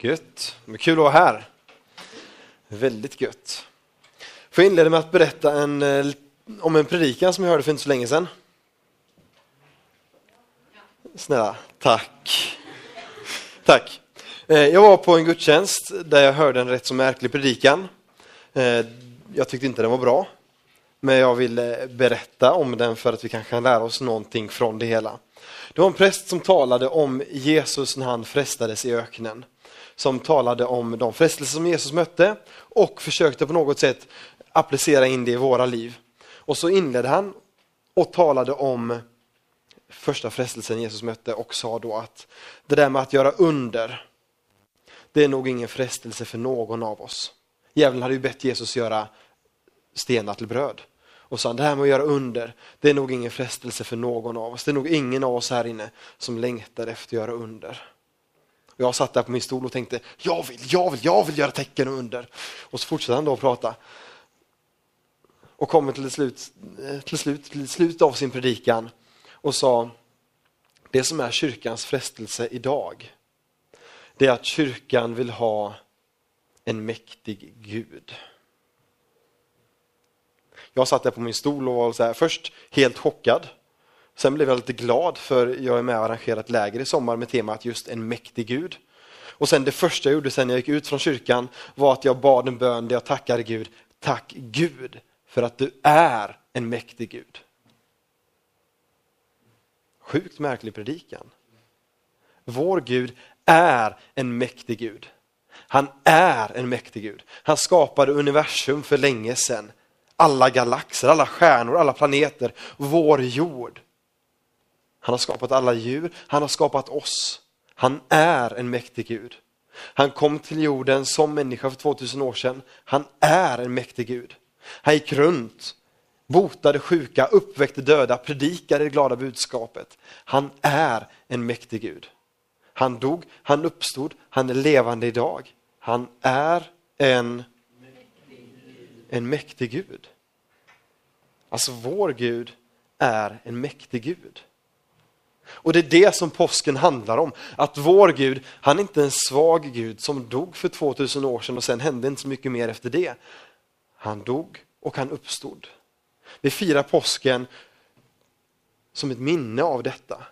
Gött, men kul att vara här. Väldigt gött. Får jag inleda med att berätta en, eh, om en predikan som jag hörde för inte så länge sedan. Snälla, tack. Tack. Eh, jag var på en gudstjänst där jag hörde en rätt så märklig predikan. Eh, jag tyckte inte den var bra, men jag ville berätta om den för att vi kanske kan lära oss någonting från det hela. Det var en präst som talade om Jesus när han frestades i öknen som talade om de frestelser som Jesus mötte och försökte på något sätt applicera in det i våra liv. Och så inledde han och talade om första frestelsen Jesus mötte och sa då att det där med att göra under, det är nog ingen frestelse för någon av oss. Djävulen hade ju bett Jesus göra stenar till bröd. Och sa det här med att göra under, det är nog ingen frestelse för någon av oss. Det är nog ingen av oss här inne som längtar efter att göra under. Jag satt där på min stol och tänkte, jag vill, jag vill, jag vill göra tecken och under. Och så fortsatte han då att prata. Och kommer till slut, eh, till slut, till slut av sin predikan och sa, det som är kyrkans frestelse idag, det är att kyrkan vill ha en mäktig Gud. Jag satt där på min stol och var så här, först helt chockad. Sen blev jag lite glad för jag är med och arrangerar ett läger i sommar med temat just en mäktig Gud. Och sen det första jag gjorde sen jag gick ut från kyrkan var att jag bad en bön där jag tackade Gud. Tack Gud för att du är en mäktig Gud. Sjukt märklig predikan. Vår Gud är en mäktig Gud. Han är en mäktig Gud. Han skapade universum för länge sedan. Alla galaxer, alla stjärnor, alla planeter, vår jord. Han har skapat alla djur, han har skapat oss. Han är en mäktig Gud. Han kom till jorden som människa för 2000 år sedan. Han är en mäktig Gud. Han gick runt, botade sjuka, uppväckte döda, predikade det glada budskapet. Han är en mäktig Gud. Han dog, han uppstod, han är levande idag. Han är en, en mäktig Gud. Alltså vår Gud är en mäktig Gud. Och det är det som påsken handlar om. Att vår Gud, han är inte en svag Gud som dog för 2000 år sedan och sen hände inte så mycket mer efter det. Han dog och han uppstod. Vi firar påsken som ett minne av detta.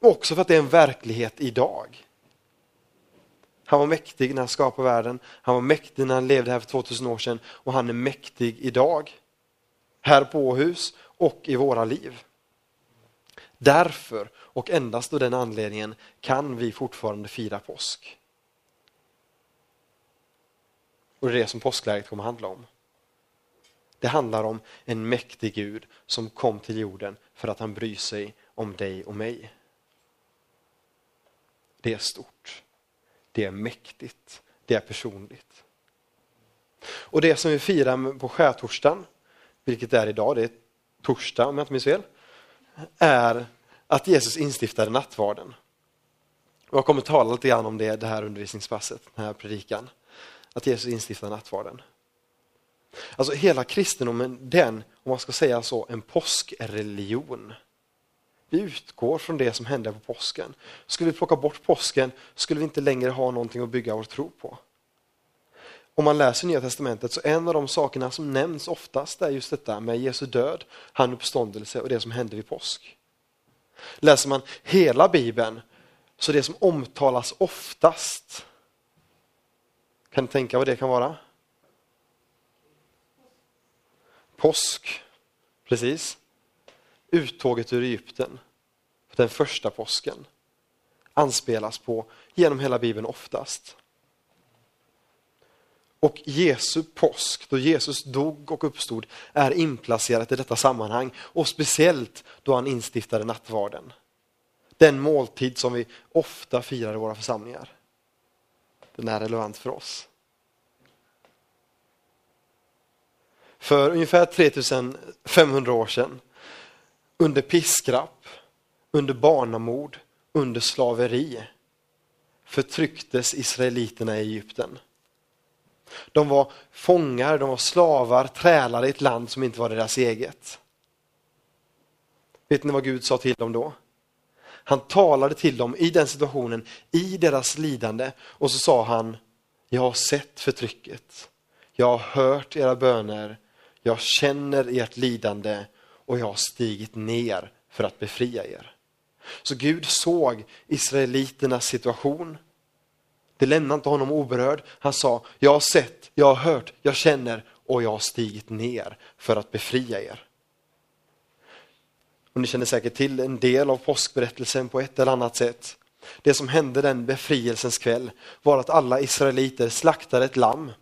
Och också för att det är en verklighet idag. Han var mäktig när han skapade världen, han var mäktig när han levde här för 2000 år sedan och han är mäktig idag. Här på Åhus och i våra liv. Därför och endast av den anledningen kan vi fortfarande fira påsk. Och det är det som påskläget kommer att handla om. Det handlar om en mäktig Gud som kom till jorden för att han bryr sig om dig och mig. Det är stort. Det är mäktigt. Det är personligt. Och det som vi firar på skärtorsdagen, vilket är idag, det är torsdag om jag inte minns fel, är att Jesus instiftade nattvarden. Och jag kommer tala lite grann om det, det här undervisningspasset, den här predikan. Att Jesus instiftade nattvarden. Alltså hela kristendomen, den, om man ska säga så, en påskreligion. Vi utgår från det som hände på påsken. Skulle vi plocka bort påsken skulle vi inte längre ha någonting att bygga vår tro på. Om man läser Nya Testamentet så en av de sakerna som nämns oftast är just detta med Jesu död, han uppståndelse och det som hände vid påsk. Läser man hela Bibeln så det som omtalas oftast, kan ni tänka vad det kan vara? Påsk, precis. Uttåget ur Egypten, den första påsken, anspelas på genom hela Bibeln oftast. Och Jesu påsk, då Jesus dog och uppstod, är inplacerat i detta sammanhang. Och speciellt då han instiftade nattvarden. Den måltid som vi ofta firar i våra församlingar. Den är relevant för oss. För ungefär 3500 år sedan, under piskrapp, under barnamord, under slaveri, förtrycktes israeliterna i Egypten. De var fångar, de var slavar, trälar i ett land som inte var deras eget. Vet ni vad Gud sa till dem då? Han talade till dem i den situationen, i deras lidande och så sa han, jag har sett förtrycket. Jag har hört era böner, jag känner ert lidande och jag har stigit ner för att befria er. Så Gud såg israeliternas situation. Det lämnade inte honom oberörd. Han sa, jag har sett, jag har hört, jag känner och jag har stigit ner för att befria er. Och ni känner säkert till en del av påskberättelsen på ett eller annat sätt. Det som hände den befrielsens kväll var att alla israeliter slaktade ett lamm.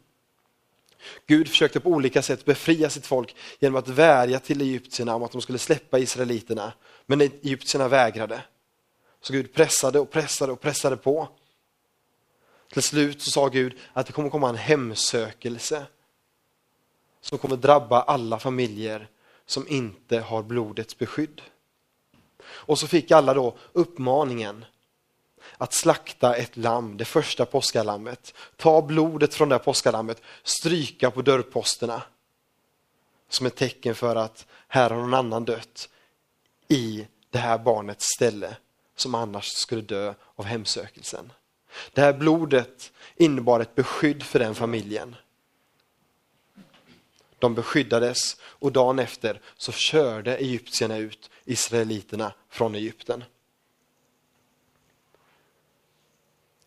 Gud försökte på olika sätt befria sitt folk genom att vädja till egyptierna om att de skulle släppa israeliterna. Men egyptierna vägrade. Så Gud pressade och pressade och pressade på. Till slut så sa Gud att det kommer komma en hemsökelse som kommer drabba alla familjer som inte har blodets beskydd. Och så fick alla då uppmaningen att slakta ett lamm, det första påskalammet. Ta blodet från det påskalammet, stryka på dörrposterna. Som ett tecken för att här har någon annan dött i det här barnets ställe som annars skulle dö av hemsökelsen. Det här blodet innebar ett beskydd för den familjen. De beskyddades och dagen efter så körde egyptierna ut israeliterna från Egypten.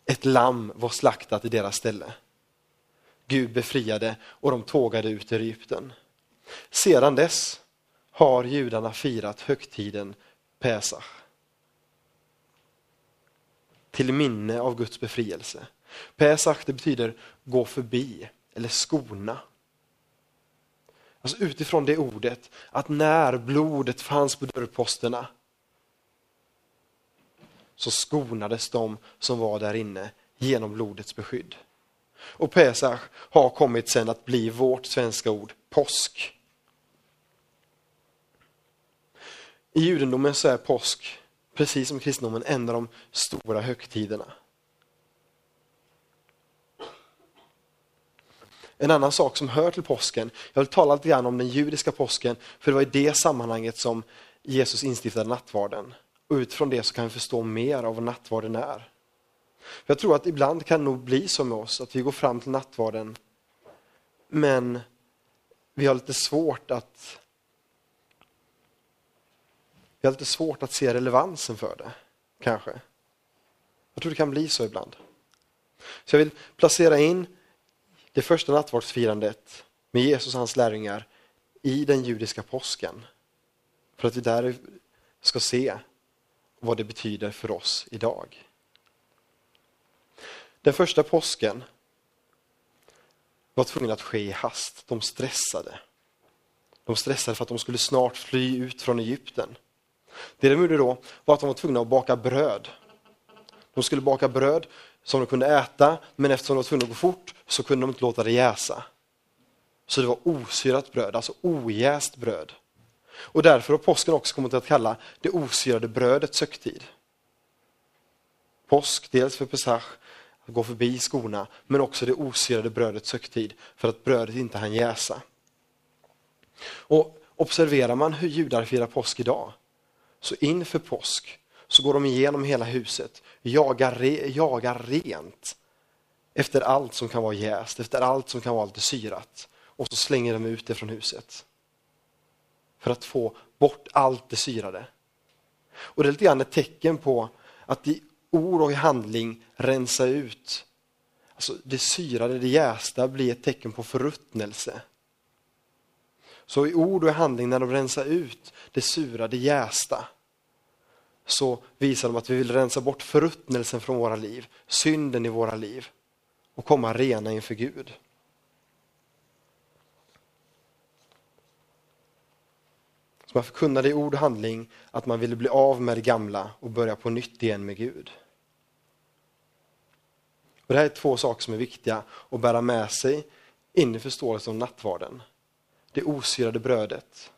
Ett lamm var slaktat i deras ställe. Gud befriade och de tågade ut ur Egypten. Sedan dess har judarna firat högtiden Pesach. Till minne av Guds befrielse. Pesach det betyder gå förbi eller skona. Alltså utifrån det ordet, att när blodet fanns på dörrposterna så skonades de som var där inne genom blodets beskydd. Och Pesach har kommit sen att bli vårt svenska ord påsk. I judendomen så är påsk, precis som kristendomen, en av de stora högtiderna. En annan sak som hör till påsken, jag vill tala lite grann om den judiska påsken, för det var i det sammanhanget som Jesus instiftade nattvarden. Och utifrån det så kan vi förstå mer av vad nattvarden är. Jag tror att ibland kan det nog bli så med oss, att vi går fram till nattvarden, men vi har lite svårt att vi har lite svårt att se relevansen för det, kanske. Jag tror det kan bli så ibland. Så jag vill placera in det första nattvardsfirandet med Jesus och hans lärjungar i den judiska påsken. För att vi där ska se vad det betyder för oss idag. Den första påsken var tvungen att ske i hast. De stressade. De stressade för att de skulle snart fly ut från Egypten. Det de gjorde då var att de var tvungna att baka bröd. De skulle baka bröd som de kunde äta, men eftersom de var tvungna att gå fort så kunde de inte låta det jäsa. Så det var osyrat bröd, alltså ojäst bröd. Och därför har påsken också kommit att kalla det osyrade brödets högtid. Påsk, dels för Pesach, att gå förbi skorna, men också det osyrade brödets högtid, för att brödet inte hann jäsa. Och observerar man hur judar firar påsk idag, så inför påsk så går de igenom hela huset, jagar, re, jagar rent efter allt som kan vara jäst, efter allt som kan vara lite syrat. Och så slänger de ut det från huset. För att få bort allt det syrade. Och det är lite grann ett tecken på att i ord och i handling rensa ut. Alltså det syrade, det jästa blir ett tecken på förruttnelse. Så i ord och i handling när de rensar ut det sura, det jästa, så visar de att vi vill rensa bort förruttnelsen från våra liv, synden i våra liv och komma rena inför Gud. Så man förkunnade i ord och handling att man ville bli av med det gamla och börja på nytt igen med Gud. Och det här är två saker som är viktiga att bära med sig in i förståelsen om nattvarden. Det osyrade brödet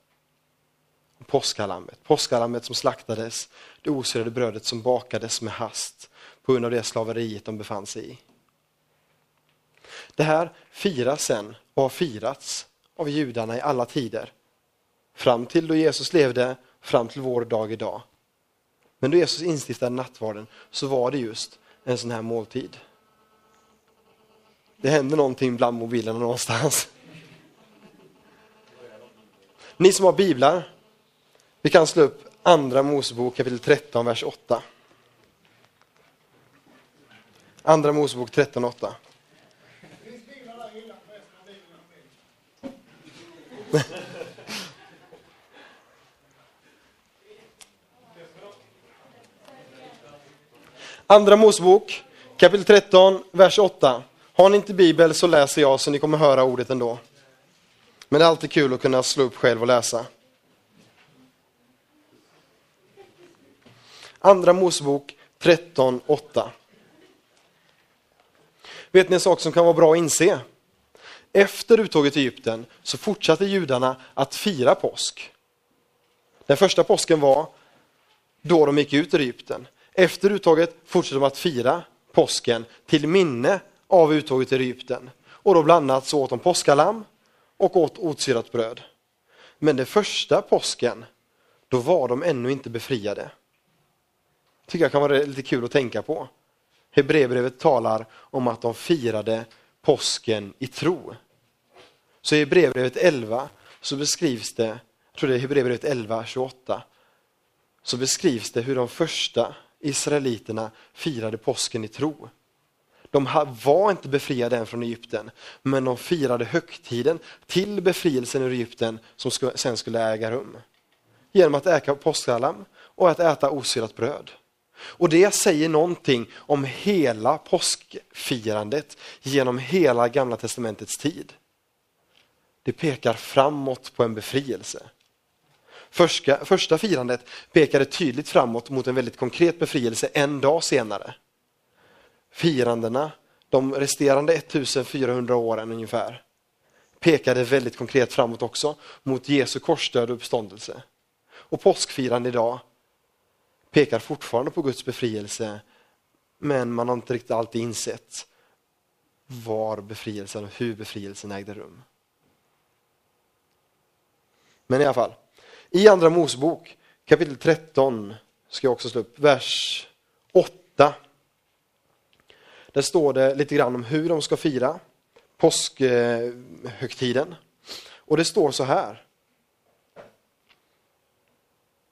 och påskalammet. Påskalammet som slaktades, det osyrade brödet som bakades med hast på grund av det slaveriet de befann sig i. Det här firas sen och har firats av judarna i alla tider. Fram till då Jesus levde, fram till vår dag idag. Men då Jesus instiftade nattvarden så var det just en sån här måltid. Det händer någonting bland mobilerna någonstans. Ni som har biblar, vi kan slå upp Andra Mosebok kapitel 13, vers 8. Andra Mosebok 13, 8. Andra Mosebok kapitel 13, vers 8. Har ni inte bibel så läser jag så ni kommer höra ordet ändå. Men det är alltid kul att kunna slå upp själv och läsa. Andra Mosebok 13.8. Vet ni en sak som kan vara bra att inse? Efter uttåget i Egypten så fortsatte judarna att fira påsk. Den första påsken var då de gick ut ur Egypten. Efter uttåget fortsatte de att fira påsken till minne av uttåget ur Egypten. Och då bland annat så åt de påskalamm och åt otsyrat bröd. Men den första påsken, då var de ännu inte befriade. tycker jag kan vara lite kul att tänka på. Hebreerbrevet talar om att de firade påsken i tro. Så i Hebreerbrevet 11 så beskrivs det, jag tror det är Hebreerbrevet 11, 28, så beskrivs det hur de första israeliterna firade påsken i tro. De var inte befriade än från Egypten, men de firade högtiden till befrielsen ur Egypten som sen skulle äga rum. Genom att äta påskalamm och att äta osyrat bröd. Och det säger någonting om hela påskfirandet genom hela gamla testamentets tid. Det pekar framåt på en befrielse. Första, första firandet pekade tydligt framåt mot en väldigt konkret befrielse en dag senare. Firandena, de resterande 1400 åren ungefär, pekade väldigt konkret framåt också mot Jesu korsdöd och uppståndelse. Och påskfirande idag pekar fortfarande på Guds befrielse, men man har inte riktigt alltid insett var befrielsen och hur befrielsen ägde rum. Men i alla fall, i Andra Mosebok kapitel 13 ska jag också slå upp, vers 8. Där står det lite grann om hur de ska fira påskhögtiden. Och det står så här.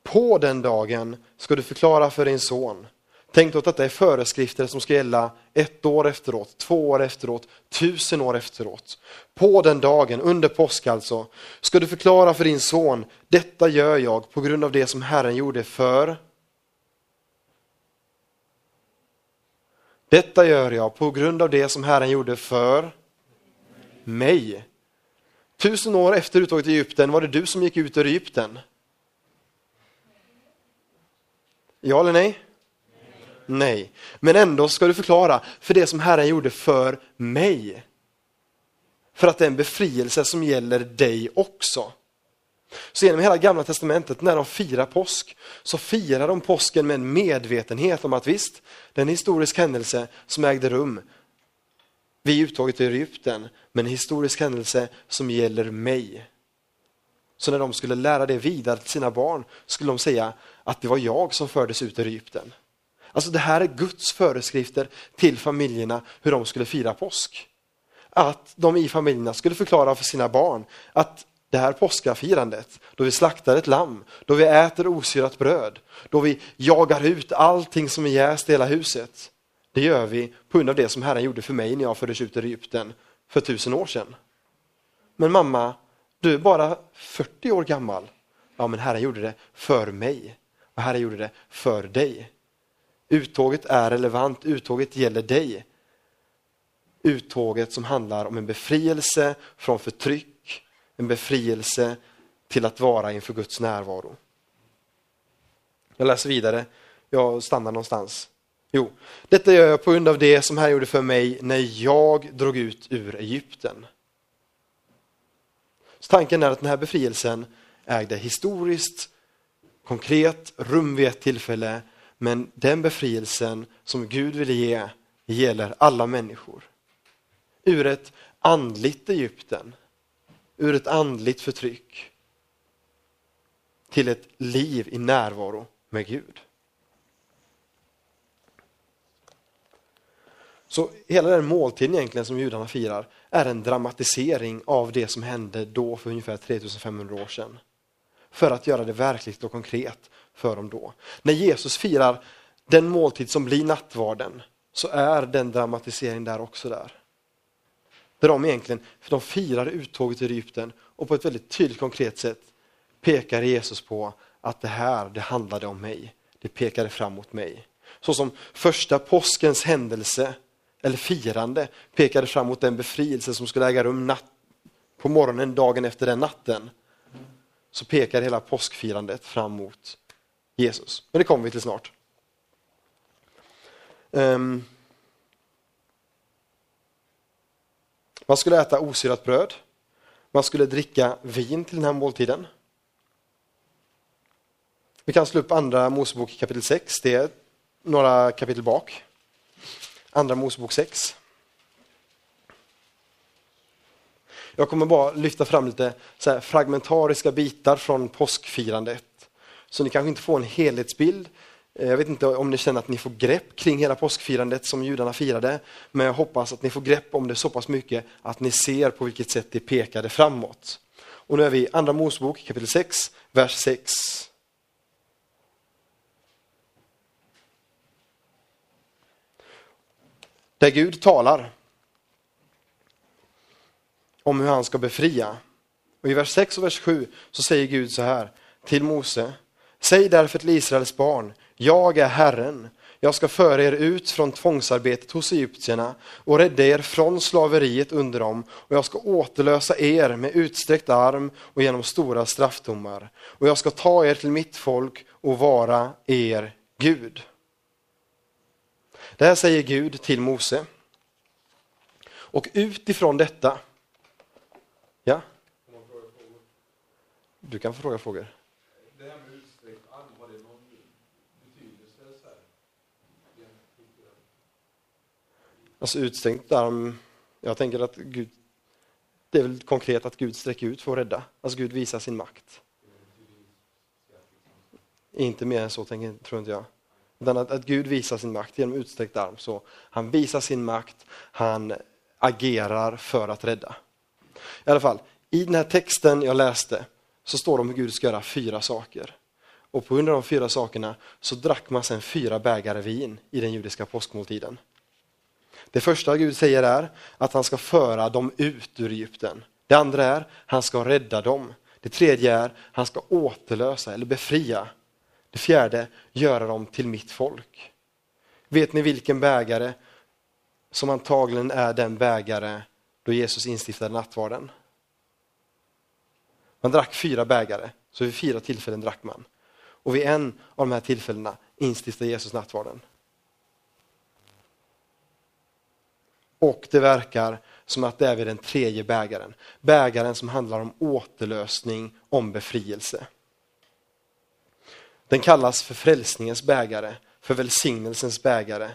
På den dagen ska du förklara för din son. Tänk då att detta är föreskrifter som ska gälla ett år efteråt, två år efteråt, tusen år efteråt. På den dagen, under påsk alltså, ska du förklara för din son, detta gör jag på grund av det som Herren gjorde för Detta gör jag på grund av det som Herren gjorde för mig. Tusen år efter uttåget i Egypten var det du som gick ut ur Egypten. Ja eller nej? Nej. Men ändå ska du förklara för det som Herren gjorde för mig. För att det är en befrielse som gäller dig också. Så genom hela gamla testamentet, när de firar påsk, så firar de påsken med en medvetenhet om att visst, det är en historisk händelse som ägde rum vid uttaget ur Egypten, men en historisk händelse som gäller mig. Så när de skulle lära det vidare till sina barn skulle de säga att det var jag som fördes ut ur Egypten. Alltså det här är Guds föreskrifter till familjerna hur de skulle fira påsk. Att de i familjerna skulle förklara för sina barn att det här påskafirandet, då vi slaktar ett lamm, då vi äter osyrat bröd, då vi jagar ut allting som är jäst i hela huset. Det gör vi på grund av det som Herren gjorde för mig när jag fördes ut ur Egypten för tusen år sedan. Men mamma, du är bara 40 år gammal. Ja, men Herren gjorde det för mig och Herren gjorde det för dig. Uttåget är relevant, uttåget gäller dig. Uttåget som handlar om en befrielse från förtryck, en befrielse till att vara inför Guds närvaro. Jag läser vidare, jag stannar någonstans. Jo, detta gör jag på grund av det som Herren gjorde för mig när jag drog ut ur Egypten. Så tanken är att den här befrielsen ägde historiskt, konkret, rum vid ett tillfälle, men den befrielsen som Gud ville ge gäller alla människor. Ur ett andligt Egypten, ur ett andligt förtryck till ett liv i närvaro med Gud. Så hela den måltiden egentligen som judarna firar är en dramatisering av det som hände då för ungefär 3500 år sedan. För att göra det verkligt och konkret för dem då. När Jesus firar den måltid som blir nattvarden så är den dramatisering där också där. Där de egentligen, för de firar uttåget ur Egypten och på ett väldigt tydligt konkret sätt pekar Jesus på att det här, det handlade om mig. Det pekade fram mot mig. Så som första påskens händelse, eller firande, pekade fram mot den befrielse som skulle äga rum natt, på morgonen dagen efter den natten. Så pekar hela påskfirandet fram mot Jesus. Men det kommer vi till snart. Um, man skulle äta osyrat bröd. Man skulle dricka vin till den här måltiden. Vi kan slå upp andra Mosebok kapitel 6. Det är några kapitel bak. Andra Mosebok 6. Jag kommer bara lyfta fram lite så fragmentariska bitar från påskfirandet. Så ni kanske inte får en helhetsbild. Eh, jag vet inte om ni känner att ni får grepp kring hela påskfirandet som judarna firade. Men jag hoppas att ni får grepp om det så pass mycket att ni ser på vilket sätt det pekade framåt. Och nu är vi i Andra Mosebok kapitel 6, vers 6. Där Gud talar om hur han ska befria. Och I vers 6 och vers 7 så säger Gud så här till Mose. Säg därför till Israels barn, jag är Herren. Jag ska föra er ut från tvångsarbetet hos egyptierna och rädda er från slaveriet under dem och jag ska återlösa er med utsträckt arm och genom stora straffdomar. Och jag ska ta er till mitt folk och vara er Gud. Det här säger Gud till Mose. Och utifrån detta, ja? Du kan få fråga frågor. Det här med utsträckt arm, har det någon betydelse? Så här? Alltså utsträckt arm, jag tänker att Gud, det är väl konkret att Gud sträcker ut för att rädda. Alltså Gud visar sin makt. Inte mer än så tänker, tror inte jag. Utan att, att Gud visar sin makt genom utsträckt arm. Så han visar sin makt, han agerar för att rädda. I alla fall, i den här texten jag läste så står det om hur Gud ska göra fyra saker. Och på grund av de fyra sakerna så drack man sedan fyra bägare vin i den judiska påskmåltiden. Det första Gud säger är att han ska föra dem ut ur Egypten. Det andra är att han ska rädda dem. Det tredje är att han ska återlösa eller befria det fjärde, göra dem till mitt folk. Vet ni vilken bägare som antagligen är den bägare då Jesus instiftade nattvarden? Man drack fyra bägare, så vid fyra tillfällen drack man. Och vid en av de här tillfällena instiftade Jesus nattvarden. Och det verkar som att det är vid den tredje bägaren. Bägaren som handlar om återlösning, om befrielse. Den kallas för frälsningens bägare, för välsignelsens bägare.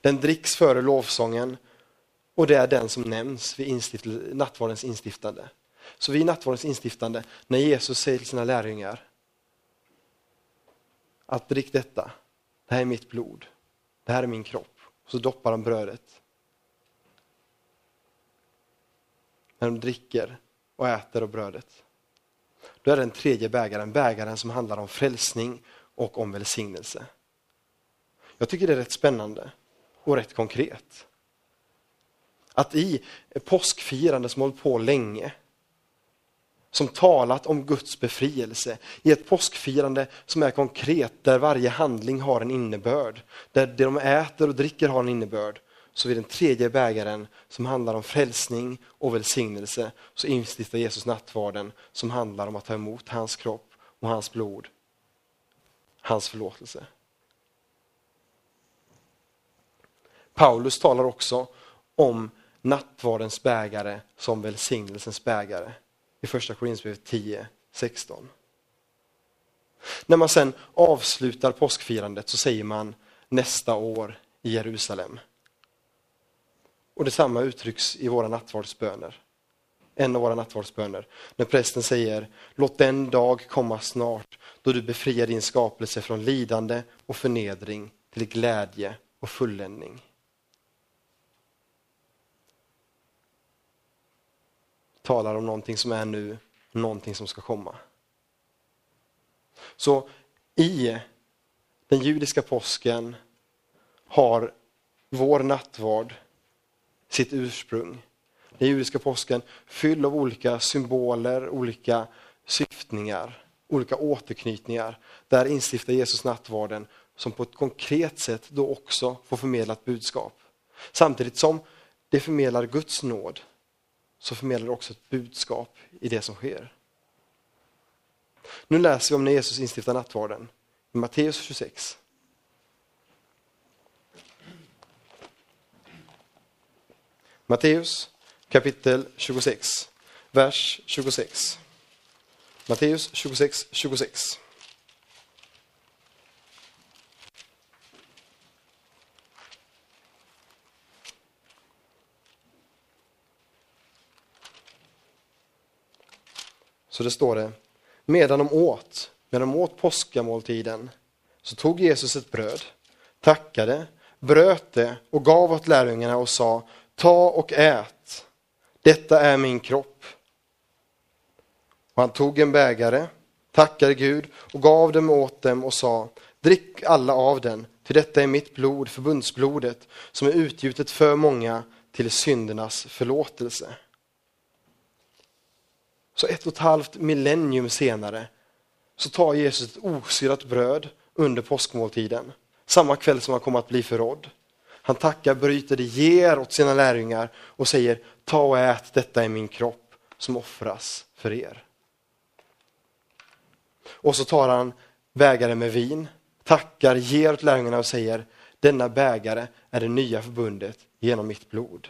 Den dricks före lovsången och det är den som nämns vid instift, nattvardens instiftande. Så vid nattvardens instiftande, när Jesus säger till sina lärjungar att drick detta, det här är mitt blod, det här är min kropp. Och så doppar de brödet. När de dricker och äter av brödet. Då är den tredje bägaren, bägaren som handlar om frälsning och om välsignelse. Jag tycker det är rätt spännande och rätt konkret. Att i ett påskfirande som hållit på länge, som talat om Guds befrielse, i ett påskfirande som är konkret, där varje handling har en innebörd, där det de äter och dricker har en innebörd, så vid den tredje bägaren som handlar om frälsning och välsignelse, så instiftar Jesus nattvarden som handlar om att ta emot hans kropp och hans blod hans förlåtelse. Paulus talar också om nattvardens bägare som välsignelsens bägare i första Korinthierbrevet 10, 16. När man sen avslutar påskfirandet så säger man nästa år i Jerusalem. Och detsamma uttrycks i våra nattvardsböner. En av våra nattvardsböner. När prästen säger, låt den dag komma snart då du befriar din skapelse från lidande och förnedring till glädje och fulländning. Talar om någonting som är nu, någonting som ska komma. Så i den judiska påsken har vår nattvard sitt ursprung. Den judiska påsken fylld av olika symboler, olika syftningar, olika återknytningar. Där instiftar Jesus nattvarden som på ett konkret sätt då också får förmedla ett budskap. Samtidigt som det förmedlar Guds nåd så förmedlar det också ett budskap i det som sker. Nu läser vi om när Jesus instiftar nattvarden i Matteus 26. Matteus kapitel 26, vers 26. Matteus 26, 26. Så det står det, medan de åt, medan de åt påskamåltiden, så tog Jesus ett bröd, tackade, bröt det och gav åt lärjungarna och sa, ta och ät, detta är min kropp. Och han tog en bägare, tackade Gud och gav dem åt dem och sa, drick alla av den, till detta är mitt blod, förbundsblodet, som är utgjutet för många till syndernas förlåtelse. Så ett och ett halvt millennium senare så tar Jesus ett osyrat bröd under påskmåltiden. Samma kväll som han kommer att bli förrådd. Han tackar, bryter det, ger åt sina lärjungar och säger ta och ät, detta är min kropp som offras för er. Och så tar han bägaren med vin, tackar, ger åt lärjungarna och säger denna bägare är det nya förbundet genom mitt blod.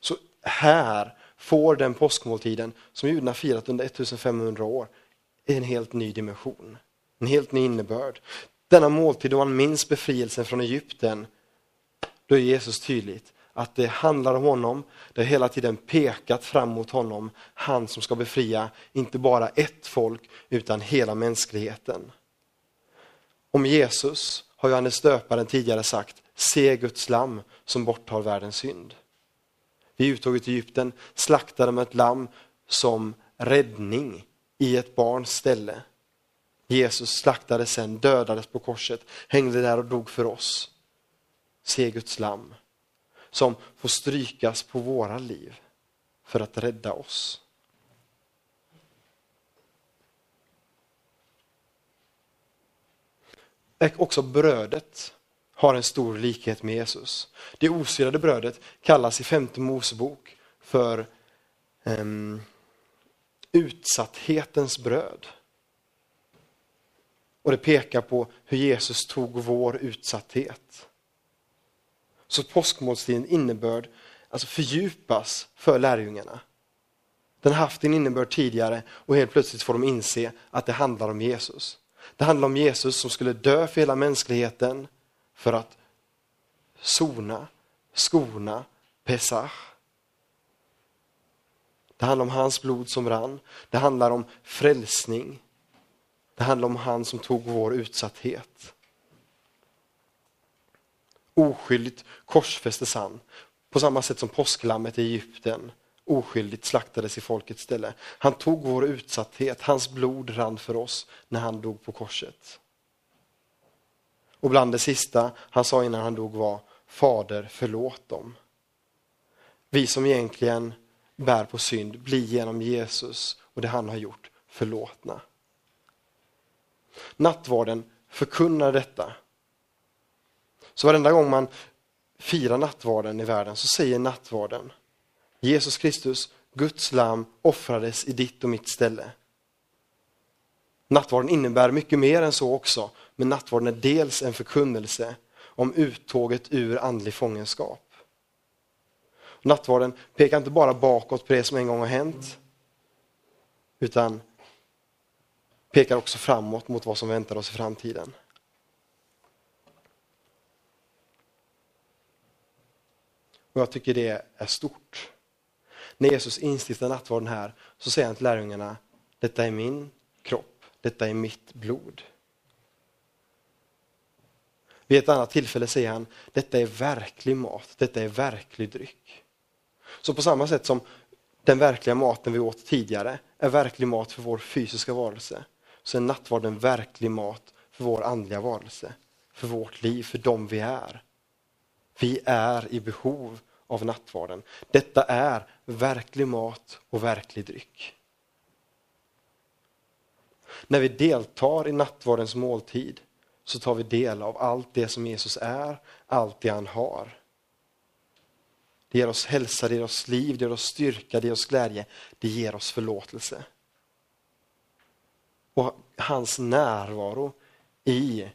Så här får den påskmåltiden som judarna firat under 1500 år en helt ny dimension, en helt ny innebörd. Denna måltid då man minns befrielsen från Egypten, då är Jesus tydligt att det handlar om honom, det har hela tiden pekat fram mot honom, han som ska befria inte bara ett folk utan hela mänskligheten. Om Jesus har Johannes döparen tidigare sagt, se Guds lamm som borttar världens synd. Vid uttåget i Egypten slaktade de ett lamm som räddning i ett barns ställe. Jesus slaktades sen, dödades på korset, hängde där och dog för oss. Se Guds lamm som får strykas på våra liv för att rädda oss. Också brödet har en stor likhet med Jesus. Det osyrade brödet kallas i femte Mosebok för ehm, um, utsatthetens bröd. Och det pekar på hur Jesus tog vår utsatthet. Så påskmåltidens innebörd alltså fördjupas för lärjungarna. Den har haft en innebörd tidigare och helt plötsligt får de inse att det handlar om Jesus. Det handlar om Jesus som skulle dö för hela mänskligheten för att sona, skona, Pesach. Det handlar om hans blod som rann. Det handlar om frälsning. Det handlar om han som tog vår utsatthet. Oskyldigt korsfästes han, på samma sätt som påsklammet i Egypten oskyldigt slaktades i folkets ställe. Han tog vår utsatthet, hans blod rann för oss när han dog på korset. Och bland det sista han sa innan han dog var Fader förlåt dem. Vi som egentligen bär på synd blir genom Jesus och det han har gjort förlåtna. Nattvarden förkunnar detta. Så varenda gång man firar nattvarden i världen så säger nattvarden Jesus Kristus, Guds lam, offrades i ditt och mitt ställe. Nattvarden innebär mycket mer än så också, men nattvarden är dels en förkunnelse om uttåget ur andlig fångenskap. Nattvarden pekar inte bara bakåt på det som en gång har hänt, utan pekar också framåt mot vad som väntar oss i framtiden. Och Jag tycker det är stort. När Jesus instiftar nattvarden här så säger han till lärjungarna, detta är min kropp, detta är mitt blod. Vid ett annat tillfälle säger han, detta är verklig mat, detta är verklig dryck. Så på samma sätt som den verkliga maten vi åt tidigare är verklig mat för vår fysiska varelse, så är nattvarden verklig mat för vår andliga varelse, för vårt liv, för dem vi är. Vi är i behov av nattvarden. Detta är verklig mat och verklig dryck. När vi deltar i nattvardens måltid så tar vi del av allt det som Jesus är, allt det han har. Det ger oss hälsa, det ger oss liv, det ger oss styrka, det ger oss glädje, det ger oss förlåtelse. Och hans närvaro i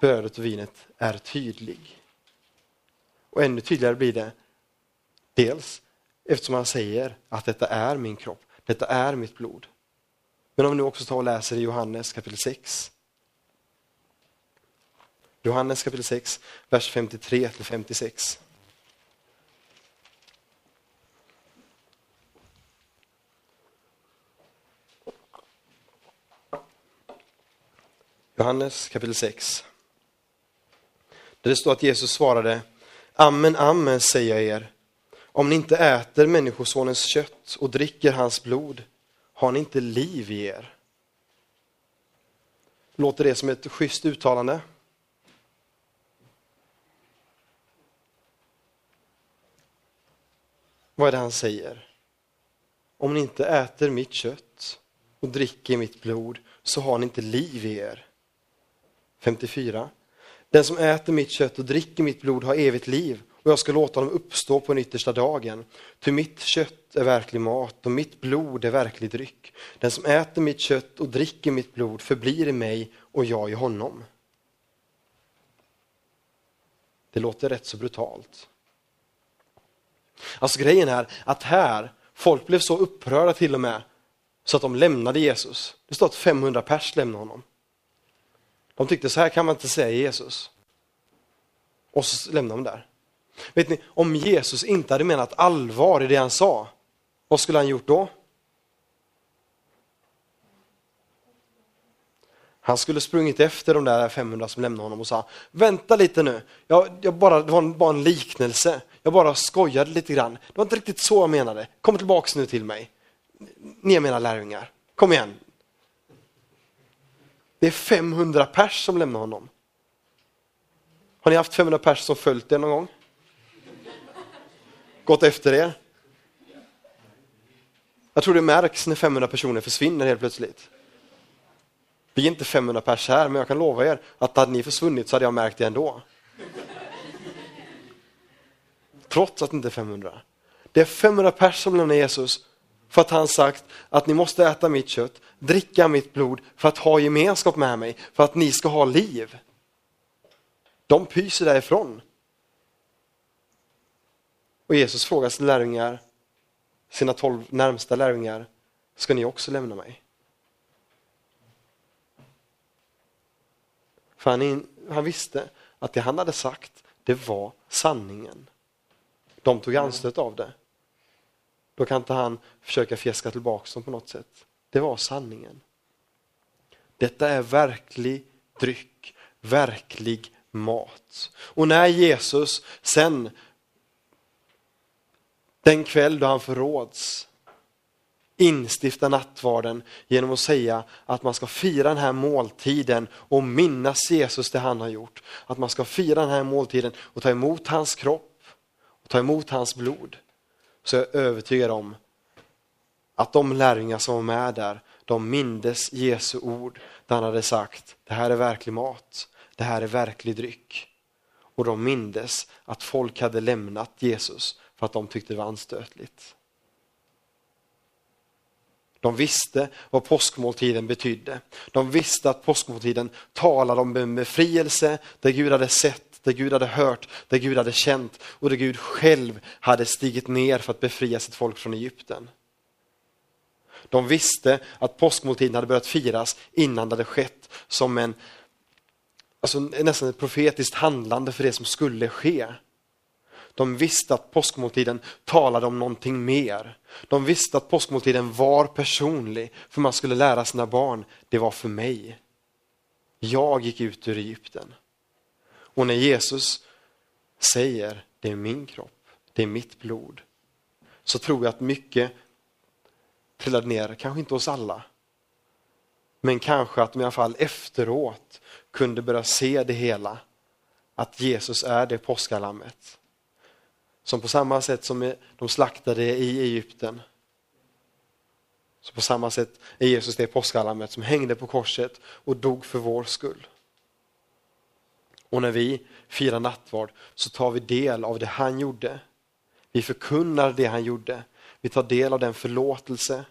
brödet och vinet är tydlig. Och ännu tydligare blir det dels eftersom han säger att detta är min kropp, detta är mitt blod. Men om vi nu också tar och läser i Johannes kapitel 6. Johannes kapitel 6, vers 53 till 56. Johannes kapitel 6. Där det står att Jesus svarade, Amen, amen säger jag er. Om ni inte äter Människosonens kött och dricker hans blod har ni inte liv i er. Låter det som ett schysst uttalande? Vad är det han säger? Om ni inte äter mitt kött och dricker mitt blod så har ni inte liv i er. 54. Den som äter mitt kött och dricker mitt blod har evigt liv och jag ska låta dem uppstå på den yttersta dagen. Ty mitt kött är verklig mat och mitt blod är verklig dryck. Den som äter mitt kött och dricker mitt blod förblir i mig och jag i honom. Det låter rätt så brutalt. Alltså grejen är att här, folk blev så upprörda till och med så att de lämnade Jesus. Det står att 500 pers lämnade honom. De tyckte så här kan man inte säga Jesus. Och så lämnade de där. Vet ni, om Jesus inte hade menat allvar i det han sa, vad skulle han gjort då? Han skulle sprungit efter de där 500 som lämnade honom och sa, vänta lite nu, jag, jag bara, det var bara en liknelse, jag bara skojade lite grann. Det var inte riktigt så jag menade, kom tillbaks nu till mig. Ni är mina lärjungar, kom igen. Det är 500 pers som lämnar honom. Har ni haft 500 pers som följt er någon gång? Gått efter er? Jag tror det märks när 500 personer försvinner helt plötsligt. Vi är inte 500 pers här, men jag kan lova er att hade ni försvunnit så hade jag märkt det ändå. Trots att det inte är 500. Det är 500 pers som lämnar Jesus för att han sagt att ni måste äta mitt kött, dricka mitt blod för att ha gemenskap med mig, för att ni ska ha liv. De pyser därifrån. Och Jesus frågar sina lärjungar, sina tolv närmsta lärjungar, ska ni också lämna mig? För han, han visste att det han hade sagt, det var sanningen. De tog anstöt av det. Då kan inte han försöka fjäska tillbaka dem på något sätt. Det var sanningen. Detta är verklig dryck, verklig mat. Och när Jesus sen, den kväll då han förråds, instiftar nattvarden genom att säga att man ska fira den här måltiden och minnas Jesus det han har gjort. Att man ska fira den här måltiden och ta emot hans kropp och ta emot hans blod. Så jag är övertygad om att de lärjungar som var med där, de mindes Jesu ord där han hade sagt, det här är verklig mat, det här är verklig dryck. Och de mindes att folk hade lämnat Jesus för att de tyckte det var anstötligt. De visste vad påskmåltiden betydde. De visste att påskmåltiden talade om en befrielse där Gud hade sett, det Gud hade hört, det Gud hade känt och det Gud själv hade stigit ner för att befria sitt folk från Egypten. De visste att påskmåltiden hade börjat firas innan det hade skett som en, alltså nästan ett profetiskt handlande för det som skulle ske. De visste att påskmåltiden talade om någonting mer. De visste att påskmåltiden var personlig, för man skulle lära sina barn, det var för mig. Jag gick ut ur Egypten. Och när Jesus säger, det är min kropp, det är mitt blod, så tror jag att mycket trillade ner, kanske inte hos alla. Men kanske att de i alla fall efteråt kunde börja se det hela. Att Jesus är det påskalammet. Som på samma sätt som de slaktade i Egypten. Så på samma sätt är Jesus det påskalammet som hängde på korset och dog för vår skull. Och när vi firar nattvard så tar vi del av det han gjorde. Vi förkunnar det han gjorde. Vi tar del av den förlåtelse.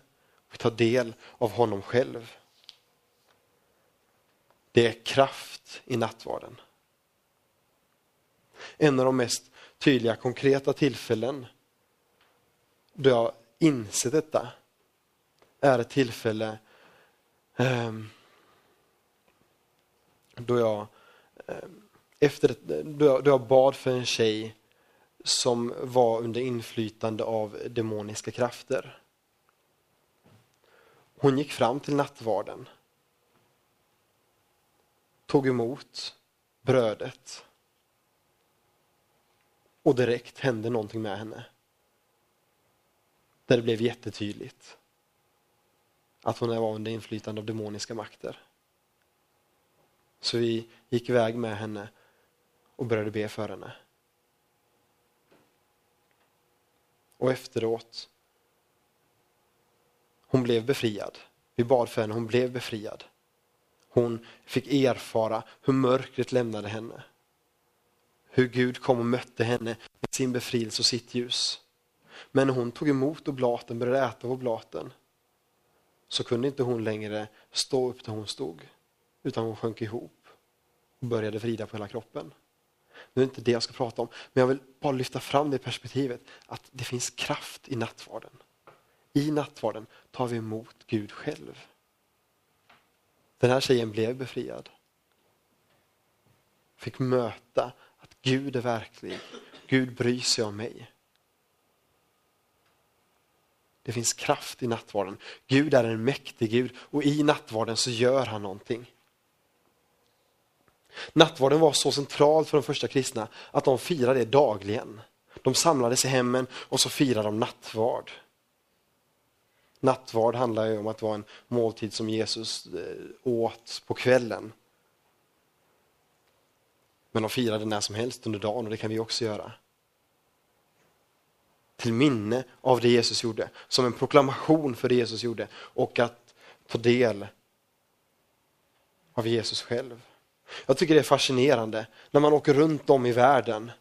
Vi tar del av honom själv. Det är kraft i nattvarden. En av de mest tydliga konkreta tillfällen då jag insett detta är ett tillfälle ehm, då jag ehm, efter att jag, då bad för en tjej som var under inflytande av demoniska krafter. Hon gick fram till nattvarden, tog emot brödet och direkt hände någonting med henne. Där det blev jättetydligt att hon var under inflytande av demoniska makter. Så vi gick iväg med henne och började be för henne. Och efteråt, hon blev befriad. Vi bad för henne, hon blev befriad. Hon fick erfara hur mörkret lämnade henne. Hur Gud kom och mötte henne med sin befrielse och sitt ljus. Men när hon tog emot oblaten, började äta oblaten, så kunde inte hon längre stå upp där hon stod, utan hon sjönk ihop och började vrida på hela kroppen. Nu är det inte det jag ska prata om, men jag vill bara lyfta fram det perspektivet att det finns kraft i nattvarden. I nattvarden tar vi emot Gud själv. Den här tjejen blev befriad. Fick möta att Gud är verklig. Gud bryr sig om mig. Det finns kraft i nattvarden. Gud är en mäktig Gud och i nattvarden så gör han någonting. Nattvarden var så central för de första kristna att de firade det dagligen. De samlades i hemmen och så firade de nattvard. Nattvard handlar ju om att vara en måltid som Jesus eh, åt på kvällen. Men de firade när som helst under dagen och det kan vi också göra. Till minne av det Jesus gjorde, som en proklamation för det Jesus gjorde och att ta del av Jesus själv. Jag tycker det är fascinerande när man åker runt om i världen.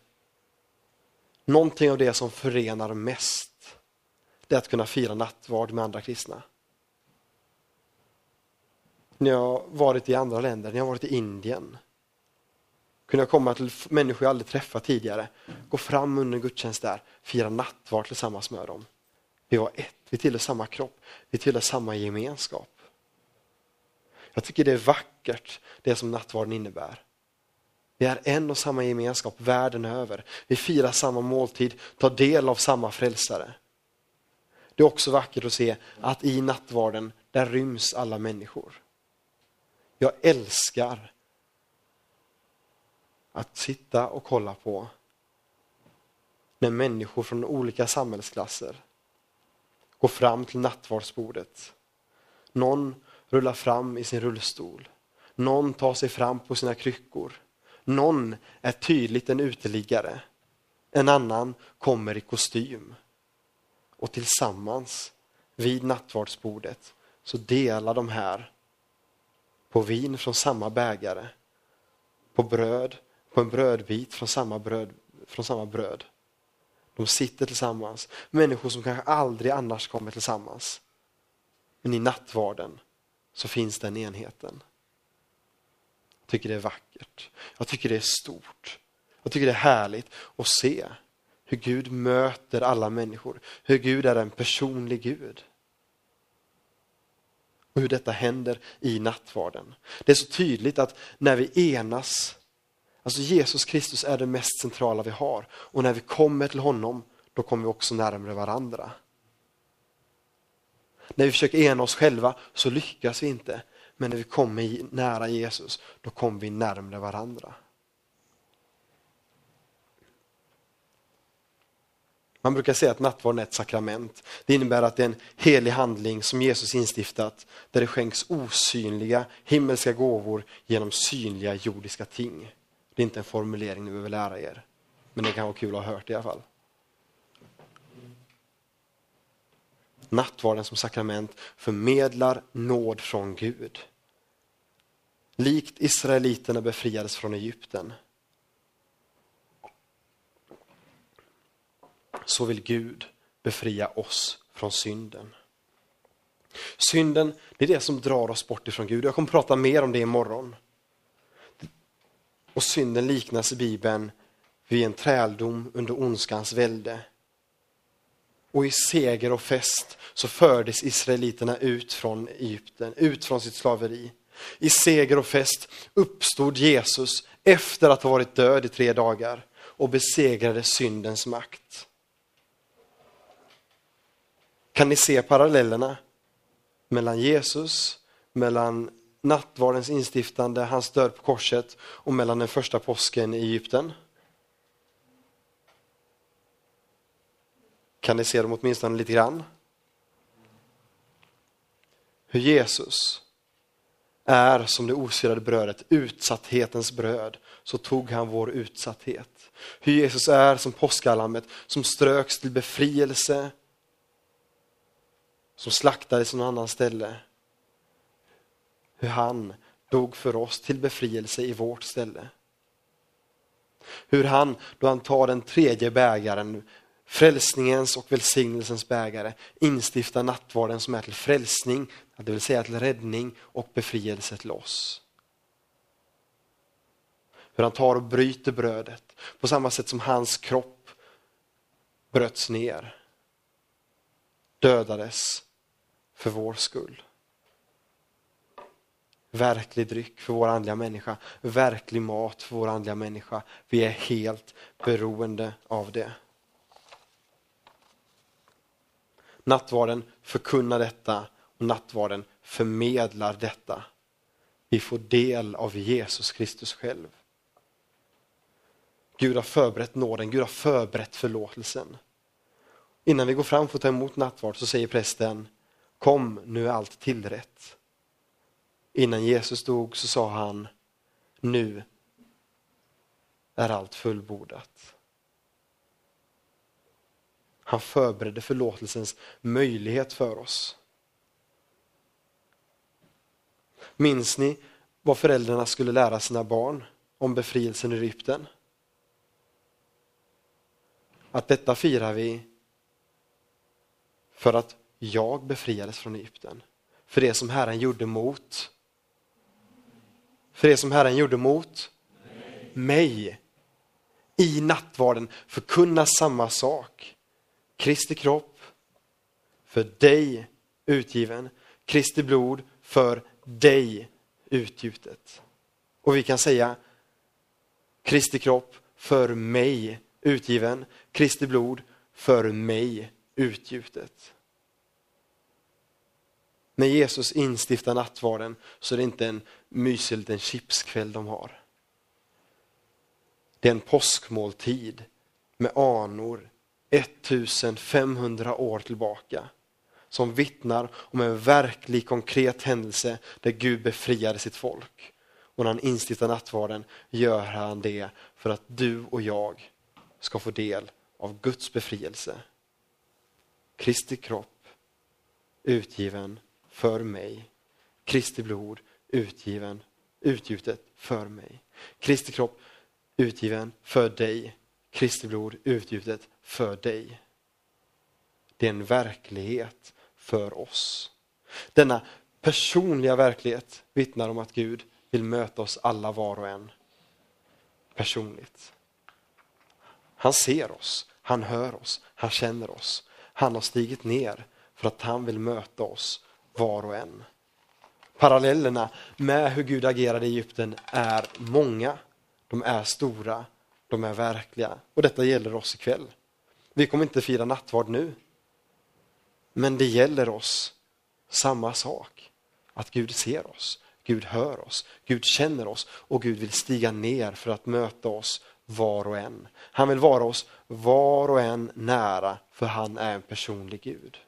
Någonting av det som förenar mest det är att kunna fira nattvard med andra kristna. När jag har varit i andra länder, när jag varit i Indien, kunde jag komma till människor jag aldrig träffat tidigare, gå fram under en gudstjänst där, fira nattvard tillsammans med dem. Vi var ett, vi tillhör samma kropp, vi tillhör samma gemenskap. Jag tycker det är vackert, det som nattvarden innebär. Vi är en och samma gemenskap världen över. Vi firar samma måltid, tar del av samma frälsare. Det är också vackert att se att i nattvarden, där ryms alla människor. Jag älskar att sitta och kolla på när människor från olika samhällsklasser går fram till nattvardsbordet. Någon rullar fram i sin rullstol. Någon tar sig fram på sina kryckor. Någon är tydligt en uteliggare. En annan kommer i kostym. Och tillsammans vid nattvardsbordet så delar de här på vin från samma bägare, på bröd, på en brödbit från samma bröd. Från samma bröd. De sitter tillsammans, människor som kanske aldrig annars kommer tillsammans. Men i nattvarden så finns den enheten. Jag tycker det är vackert. Jag tycker det är stort. Jag tycker det är härligt att se hur Gud möter alla människor. Hur Gud är en personlig Gud. Och hur detta händer i nattvarden. Det är så tydligt att när vi enas, alltså Jesus Kristus är det mest centrala vi har. Och när vi kommer till honom, då kommer vi också närmare varandra. När vi försöker ena oss själva så lyckas vi inte. Men när vi kommer nära Jesus, då kommer vi närmare varandra. Man brukar säga att nattvarden är ett sakrament. Det innebär att det är en helig handling som Jesus instiftat, där det skänks osynliga himmelska gåvor genom synliga jordiska ting. Det är inte en formulering ni behöver lära er, men det kan vara kul att ha hört i alla fall. Nattvarden som sakrament förmedlar nåd från Gud. Likt israeliterna befriades från Egypten så vill Gud befria oss från synden. Synden, det är det som drar oss bort ifrån Gud. Jag kommer prata mer om det imorgon. Och synden liknas i Bibeln vid en träldom under ondskans välde. Och i seger och fest så fördes israeliterna ut från Egypten, ut från sitt slaveri. I seger och fest uppstod Jesus efter att ha varit död i tre dagar och besegrade syndens makt. Kan ni se parallellerna mellan Jesus, mellan nattvardens instiftande, hans död på korset och mellan den första påsken i Egypten? Kan ni se dem åtminstone lite grann? Hur Jesus är som det osyrade brödet, utsatthetens bröd, så tog han vår utsatthet. Hur Jesus är som påskalammet som ströks till befrielse som slaktades i någon annan ställe. Hur han dog för oss till befrielse i vårt ställe. Hur han, då han tar den tredje bägaren, frälsningens och välsignelsens bägare, instiftar nattvarden som är till frälsning, det vill säga till räddning och befrielse till oss. Hur han tar och bryter brödet på samma sätt som hans kropp bröts ner, dödades för vår skull. Verklig dryck för vår andliga människa, verklig mat för vår andliga människa. Vi är helt beroende av det. Nattvarden förkunnar detta och nattvarden förmedlar detta. Vi får del av Jesus Kristus själv. Gud har förberett nåden, Gud har förberett förlåtelsen. Innan vi går fram för att ta emot nattvard så säger prästen Kom, nu är allt tillrätt. Innan Jesus dog så sa han, nu är allt fullbordat. Han förberedde förlåtelsens möjlighet för oss. Minns ni vad föräldrarna skulle lära sina barn om befrielsen i Egypten? Att detta firar vi för att jag befriades från Egypten. För det som Herren gjorde mot för det som Herren gjorde mot Nej. mig. I nattvarden förkunna samma sak. Kristi kropp för dig utgiven. Kristi blod för dig utgjutet. Och vi kan säga Kristi kropp för mig utgiven. Kristi blod för mig utgjutet. När Jesus instiftar nattvarden så är det inte en mysig liten chipskväll de har. Det är en påskmåltid med anor 1500 år tillbaka som vittnar om en verklig konkret händelse där Gud befriade sitt folk. Och när han instiftar nattvarden gör han det för att du och jag ska få del av Guds befrielse. Kristi kropp utgiven för mig. Kristi blod utgiven, utgjutet för mig. Kristi kropp utgiven för dig. Kristi blod utgjutet för dig. Det är en verklighet för oss. Denna personliga verklighet vittnar om att Gud vill möta oss alla var och en personligt. Han ser oss, han hör oss, han känner oss. Han har stigit ner för att han vill möta oss var och en. Parallellerna med hur Gud agerade i Egypten är många. De är stora, de är verkliga. Och detta gäller oss ikväll. Vi kommer inte fira nattvard nu. Men det gäller oss samma sak. Att Gud ser oss, Gud hör oss, Gud känner oss och Gud vill stiga ner för att möta oss var och en. Han vill vara oss var och en nära för han är en personlig Gud.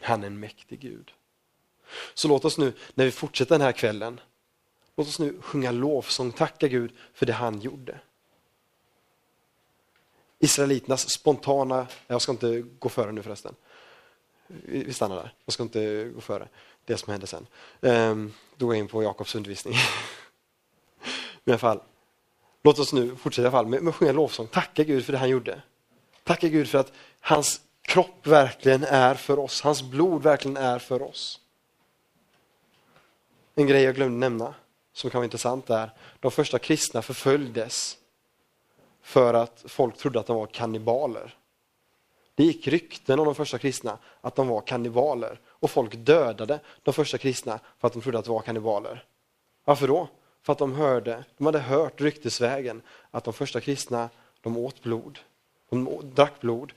Han är en mäktig Gud. Så låt oss nu, när vi fortsätter den här kvällen, låt oss nu sjunga lovsång, tacka Gud för det han gjorde. Israeliternas spontana, jag ska inte gå före nu förresten. Vi stannar där, jag ska inte gå före det som hände sen. Ehm, då går jag in på Jakobs undervisning. I alla fall, låt oss nu fortsätta i alla fall med, med att sjunga lovsång, tacka Gud för det han gjorde. Tacka Gud för att hans kropp verkligen är för oss, hans blod verkligen är för oss. En grej jag glömde nämna, som kan vara intressant är, de första kristna förföljdes för att folk trodde att de var kannibaler. Det gick rykten om de första kristna att de var kannibaler och folk dödade de första kristna för att de trodde att de var kannibaler. Varför då? För att de hörde, de hade hört ryktesvägen att de första kristna, de åt blod, de drack blod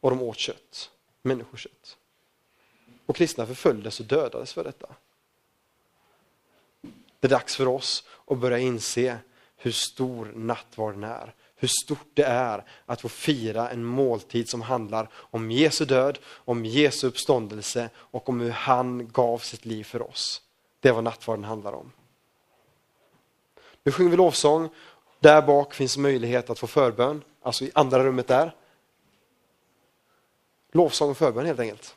och de åt kött, människokött. Och kristna förföljdes och dödades för detta. Det är dags för oss att börja inse hur stor nattvarden är. Hur stort det är att få fira en måltid som handlar om Jesu död, om Jesu uppståndelse och om hur han gav sitt liv för oss. Det är vad nattvarden handlar om. Nu sjunger vi lovsång. Där bak finns möjlighet att få förbön, alltså i andra rummet där. Lovsång och förbön helt enkelt.